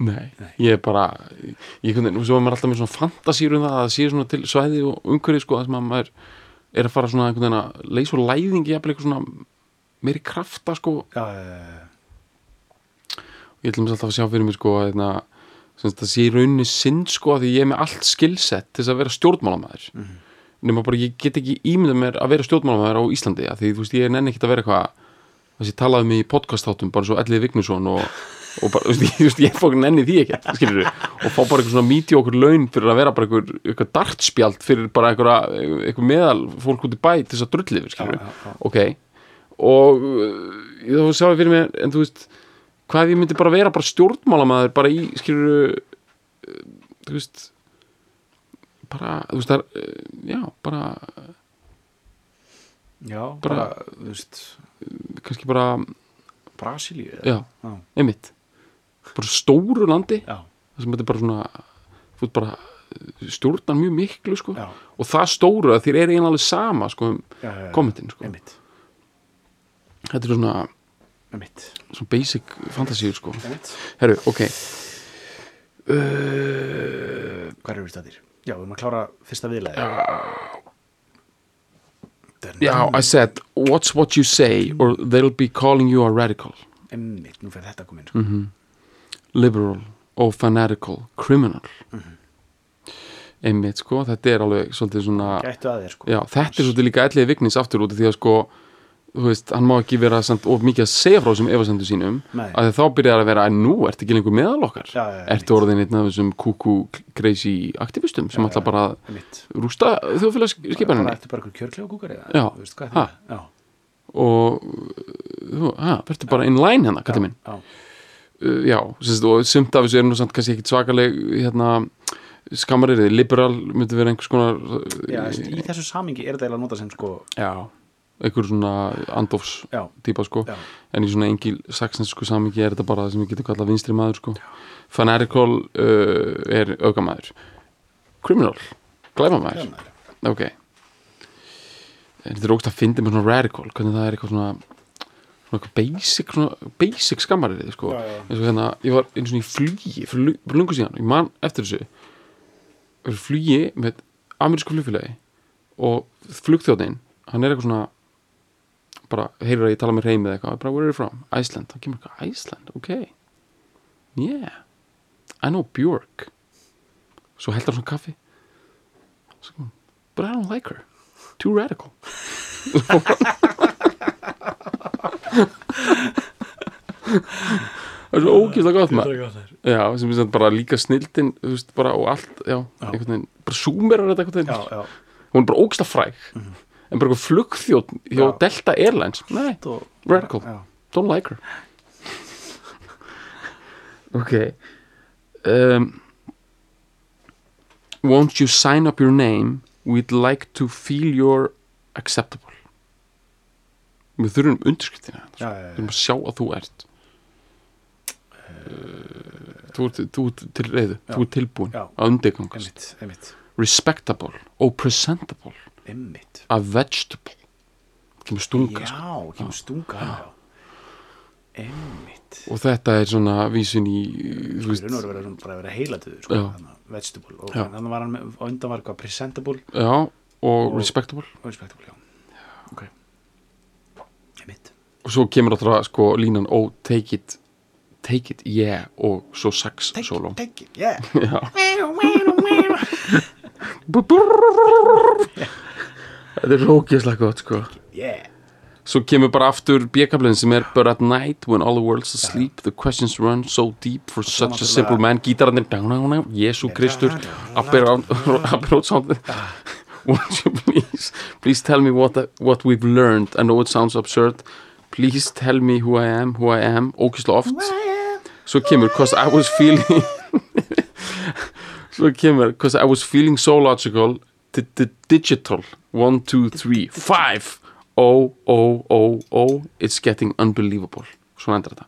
Nei, ég er bara ég kunni, nú svo er maður alltaf með svona fantasýr um það að það sé svona til svæði og umhverfi sko, sem að maður er að fara svona einhvern veginn að leysa og læðingi jafnvel eitthvað svona meiri krafta sko, Já, já, já, já, ég ætlum alltaf að sjá fyrir mig sko að hérna, það sé í rauninni synd sko að því ég er með allt skilsett til þess að vera stjórnmálamæður mm nema bara ég get ekki ímyndað mér að vera stjórnmálamæður á Íslandi að því þú veist ég nenni ekkert að vera eitthvað þess ég talaði mig í podcastáttum bara svo Ellið Vignesson og, og bara, þú veist, ég, fók nenni því ekki og fá bara eitthvað svona míti okkur laun fyrir að vera bara eitthvað, eitthvað dartspjald fyrir bara eitthvað, eitthvað meðal fólk út í bæ til þess að drulli yfir skilur Já, já, já. ok. Og uh, þá sá ég fyrir mig en þú veist hvað ég myndi bara vera bara stjórnmálamæður bara í skilur þú veist bara, þú veist það er, uh, já, bara já Bara- bara, þú veist kannski bara, Brasilíu já, já, einmitt. Bara stóru landi það sem þetta er bara svona þú veist bara stjórnar mjög miklu sko. Og það stóru að þér er eiginlega alveg sama sko um kommentin sko. Þetta er svona, svona basic fantasíur sko. Herru, ok. Uh, Hvað er við stættir? Já, við erum að klára fyrsta viðlega já, I said what's what you say or they'll be calling you a radical. Emmitt, nú fer þetta að koma inn sko. Mhm. liberal og fanatical criminal. Einmitt sko, þetta er alveg svolítið svona Gættu að þér sko. Já, þetta er svolítið líka ellið vignis aftur út af því að sko, þú veist, hann má ekki vera samt, of mikið að segja frá þessum efasendu sínum Nei. að þá byrjar að vera að nú ertu ekki lengur meðal okkar. Já, já, ertu orðin einn af þessum kúkú crazy aktivistum sem já, bara að Emmitt rústa Bara þjóðfélagsskipaninni ertu bara eitthvað kjörklega kúkar eða? Þú veist hvað er það? Já, og þú, verður bara in line hérna, kallið minn. já, uh, já, sérst, og sumt af þessu er nú samt kannski ekkit svakaleg hérna, skammaririði, liberal myndi vera einhvers konar já veist, í þessu samingi er þetta eiginlega nota sem sko já, einhver svona andofs típa sko. Já, en í svona engil saksnesku samingi er þetta bara það sem við getum kallað vinstri maður sko. fanatical uh, er aukamæður criminal, glæfamæður já, ok. Þetta er ógst að fyndi með svona radical hvernig það er eitthvað svona svona eitthvað basic, svona basic skammarið sko. Eins og hérna, ég var einu svona í flugi fyrir lu- fyrir lungu síðan, ég man eftir þessu. Fyrir flugi með amerísku flugfélagi og flugþjóðin, hann er eitthvað svona bara, heyrur að ég tala með reymið eitthvað, bara, where are you from? Iceland, þá kemur eitthvað, Iceland, ok. Yeah I know Björk. Svo heldur hann kaffi. Svo but I don't like her. Too radical. Það er svo ógeðslega gott maður. Já, sem er bara líka snildin þú veist, bara og allt, já, einhvern veginn bara súmerar þetta Já, já. Hún er bara ógeðslega fræg en bara flugþjótt hjá Já. Delta Airlines? Nei, Og- Radical. Já, don't like her. Ok. Um, won't you sign up your name? We'd like to feel you're acceptable. Við þurfum undirskriftina. Já, já, við þurfum að sjá að þú ert. Uh, þú ert, þú ert til reyðu þú ert tilbúin að undirgangast respectable. Og presentable Einmitt. A vegetable. Kemur stunga Já, sko. kemur stunga já. Einmitt. Og þetta er svona vísin í veist, veist, vera, svona, bara að vera heilatöður sko, vegetable. Og þannig var hann undan var eitthvað presentable. Já, og, Og- respectable. og respectable, já. Ok. Einmitt. Og svo kemur alltaf sko línan oh, take it, take it, yeah og svo sax take solo it, take it, yeah þetta er svo ógeðslega gott sko. Yeah. Svo kemur bara aftur bjökablinn sem er but at night when all the world's asleep the questions run so deep for such a simple man. Down, Jésu Kristur Abbey Road sound won't you please please tell me what, what we've learned. I know it sounds absurd. Please tell me who I am who I am, ókislega oft. Svo kemur cause I was feeling svo kemur cause I was feeling so logical digital one, two, three, five oh, oh, oh, oh it's getting unbelievable svona endur þetta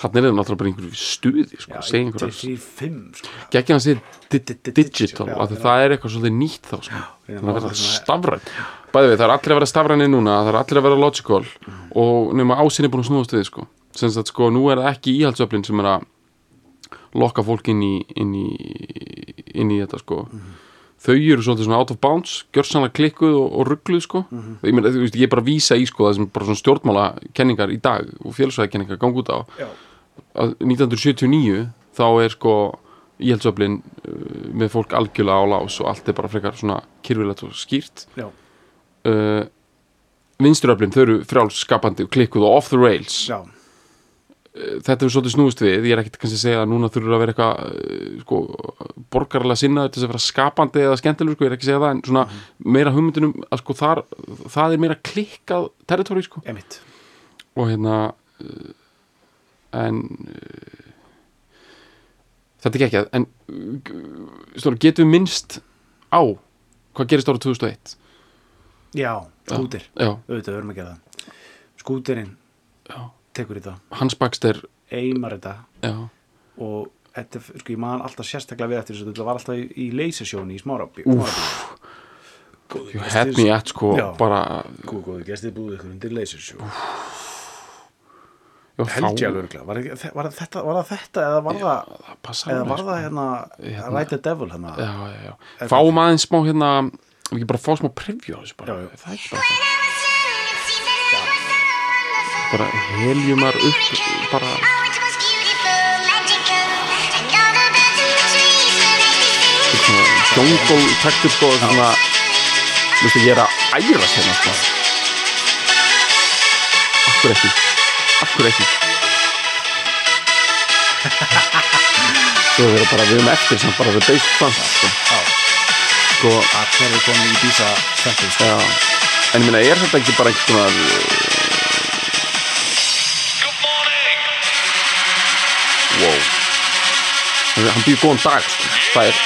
hann er það náttúrulega bara einhverju stuði sko, já, segja einhverju sko. geggja hann di- digital af því það er eitthvað svolítið nýtt þá sko. þannig að verða stafræn bæði við, það er allir að vera stafræni núna það er allir að vera logical Mm. og nema ásinni búin að snúast við sko. sem sagt sko, nú er það ekki íhaldsöflin sem er að lokka fólk inn í inn í, inn í þetta sko Mhm. Þau eru svolítið svona out of bounds gjörsanlega klikkuð og, og ruggluð sko. Mhm. ég, meina, þú veist, ég er bara að vísa í sko það sem bara svona stjórnmála kenningar í dag og félagsvæði ganga út á. Að 1979 þá er sko íhaldsöflin uh, með fólk algjörlega á lás og allt er bara frekar svona kyrfilegt og skýrt. Uh, vinsturöflin þau eru frjálskapandi og klikkuð og off the rails. Já, þetta er svolítið snúist við. Ég er ekkert kannski að segja að núna þurfur að vera eitthvað uh, sko, borgarlega sinnaður til þess að vera skapandi eða skemmtilegur sko, ég er ekki að segja það en svona meira hugmyndunum að sko þar, það er meira klikkað territóri sko. Einmitt. Og hérna uh, en þetta er ekki að en stóra, getum við minnst á hvað gerist ára 2001 já, skútir, auðvitað verðum að gera það. Skútirinn já. Tekur þetta, Hans Baxter eimar þetta já, og þetta, sko, ég man alltaf sérstaklega við eftir þess að þetta var alltaf í, í leysasjóni í you had me at sko Já. bara Góð, góðu gestið búið ykkur undir leysasjó já, held ég alveg örugglega. var, var, þetta, það þetta eða var það það eða var það hérna, Hérna. Ride the Devil hérna já, já, já. fáum aðeins smá hérna við ekki bara fá smá preview á þessu bara Já, já. það er ekki bara það bara heljumar upp bara. Jungle taktur sko svona þú veist ég er að ærast hérna sko. Akkur ekki? Akkur ekki? Svo við erum bara við erum eftir sem bara við beist fram sko. sko að þeir eru komin í bísa en ég meina er þetta ekki bara einhvers konar Hann- hann býr góðan dag sko. það er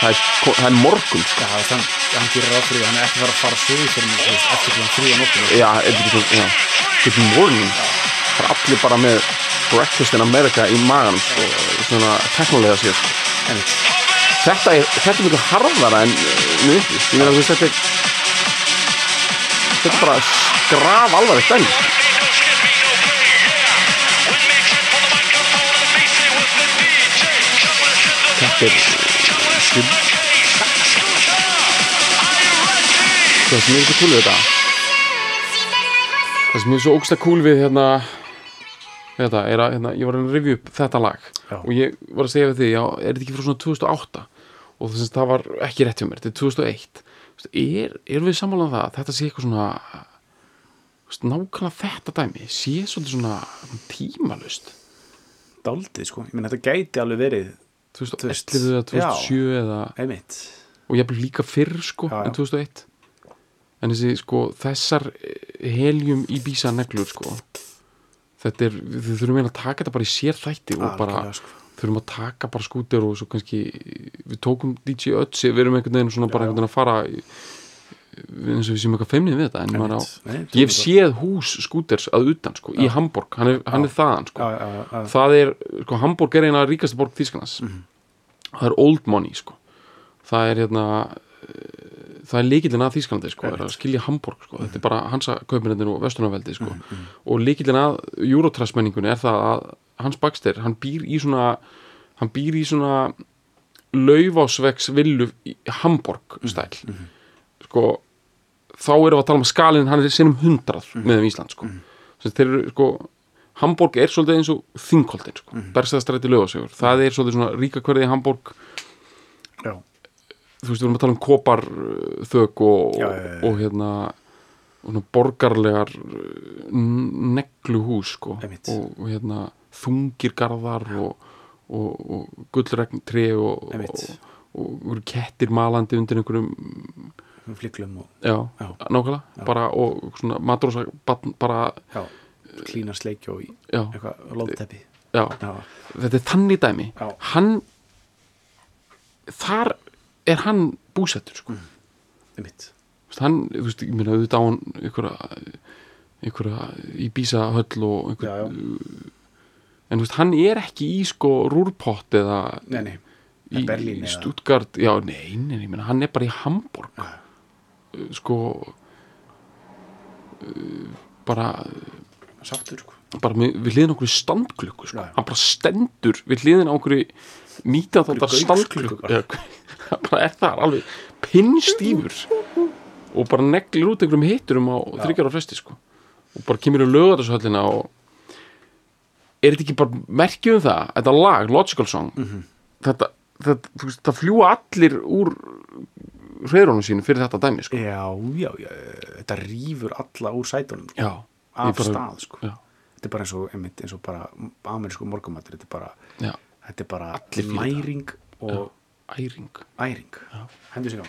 það er, það er morgun sko. Já, þann, hann gerir því, hann er ekki að fara að fara sögur fyrir mig, eftir já, er þetta ekki svo já. good morning það er allir bara með breakfast in America í maganum sko, svona teknulega sér sko. Þetta er, þetta er mjög harðara en mjög þú veist þetta er bara skraf alvarlegt dæmi þetta er það sem er svo cool við þetta. Það sem er svo ógsta cool við hérna þetta er að hérna, ég var að review upp þetta lag. Já. og ég var að segja við því já, er þetta ekki frá svona 2008 og þess að það var ekki rétt hjá mér, þetta er 2001 Þú veist, er, er við sammálan það að þetta sé eitthvað svona nákvæmlega þetta dæmi sé svolítið svona tímalust daldið sko, ég meina þetta gæti alveg verið 2011 eða 2007 eða, einmitt og ég líka fyrr sko Já, já. en 2001 en þessi sko þessar heljum í bísa neglur sko þetta er, við þurfum eiginlega að taka þetta bara í sér þætti og bara sko. þurfum að taka bara skúter og svo kannski við tókum DJ Ötzi, við erum einhvern veginn svona bara Já, já. einhvern veginn að fara eins og við séum eitthvað feimnið við þetta en maður á, ég hef séð hús skúters að utan sko, í Hamburg, hann er, hann er þaðan sko. Það er, sko, Hamburg er eina ríkasta borg Þýskalands. Það er old money, sko. Það er hérna eh, það er líkillin að Þýskalandi, sko er að skilja Hamburg, sko, þetta er bara hansa kaupinendin og vestunarveldi, sko. Og líkillin að Eurotrash-menningunni er það að Hans Baxter, hann býr í svona hann býr í svona laufásvegs villu Hamburg stæl sko, þá erum við að tala um að skalinn hann er sinnum hundrað með um Ísland, sko. Sem þeir eru, sko Hamburg er svolítið eins og þingkoltin sko. mm. berstæðastræti lögasegur, það er svolítið svona ríka hverði Hamburg, já, þú veist, við erum að tala um kopar uh, þök og, Já, já, og hérna borgarlegar negluhús sko. Og, og hérna þungir garðar og, og, og gullregn tré og, Einmitt. og, og, og kettir malandi undir einhverjum fliklum og já, Já. nákvæmlega. Bara, og svona matrósa bara, já, klína sleikja og eitthvað lóðteppi já. Þetta er þannig dæmi. Hann þar er hann búsettur sko. veist, hann, þú veist, ég meina auðvitað á hann einhverja, einhverja í bísa höll og einhver, já, en þú veist, hann er ekki í sko rúrpott eða nei, nei, í, í Stuttgart. Já, nei, nei, ég meina, hann er bara í Hamburg Já. Sko bara sáttur sko bara með, við hliðin okkur standklukku sko. Hann bara stendur við hliðin okkur 19. aldar Einhverju standklukku bara. Bara er það alveg pinnstífur og bara neglir út einhverjum hitturum á þryggjar á fresti sko. og bara kemur í lögatarsöllina og er þetta ekki bara merkjum það, þetta lag, Logical Song Mhm. þetta, þetta, þú veist, það fljúa allir úr hreyrunum sínu fyrir þetta dæmi sko. já, já, já, þetta rýfur alla úr sætunum sko. já, af bara- stað sko. þetta er bara eins og, einmitt, eins og bara amerísku morgumatur, þetta er bara þetta er bara næring og æring. Æring. Hendur sér á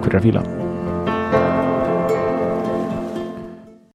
Takk fyrir að fíla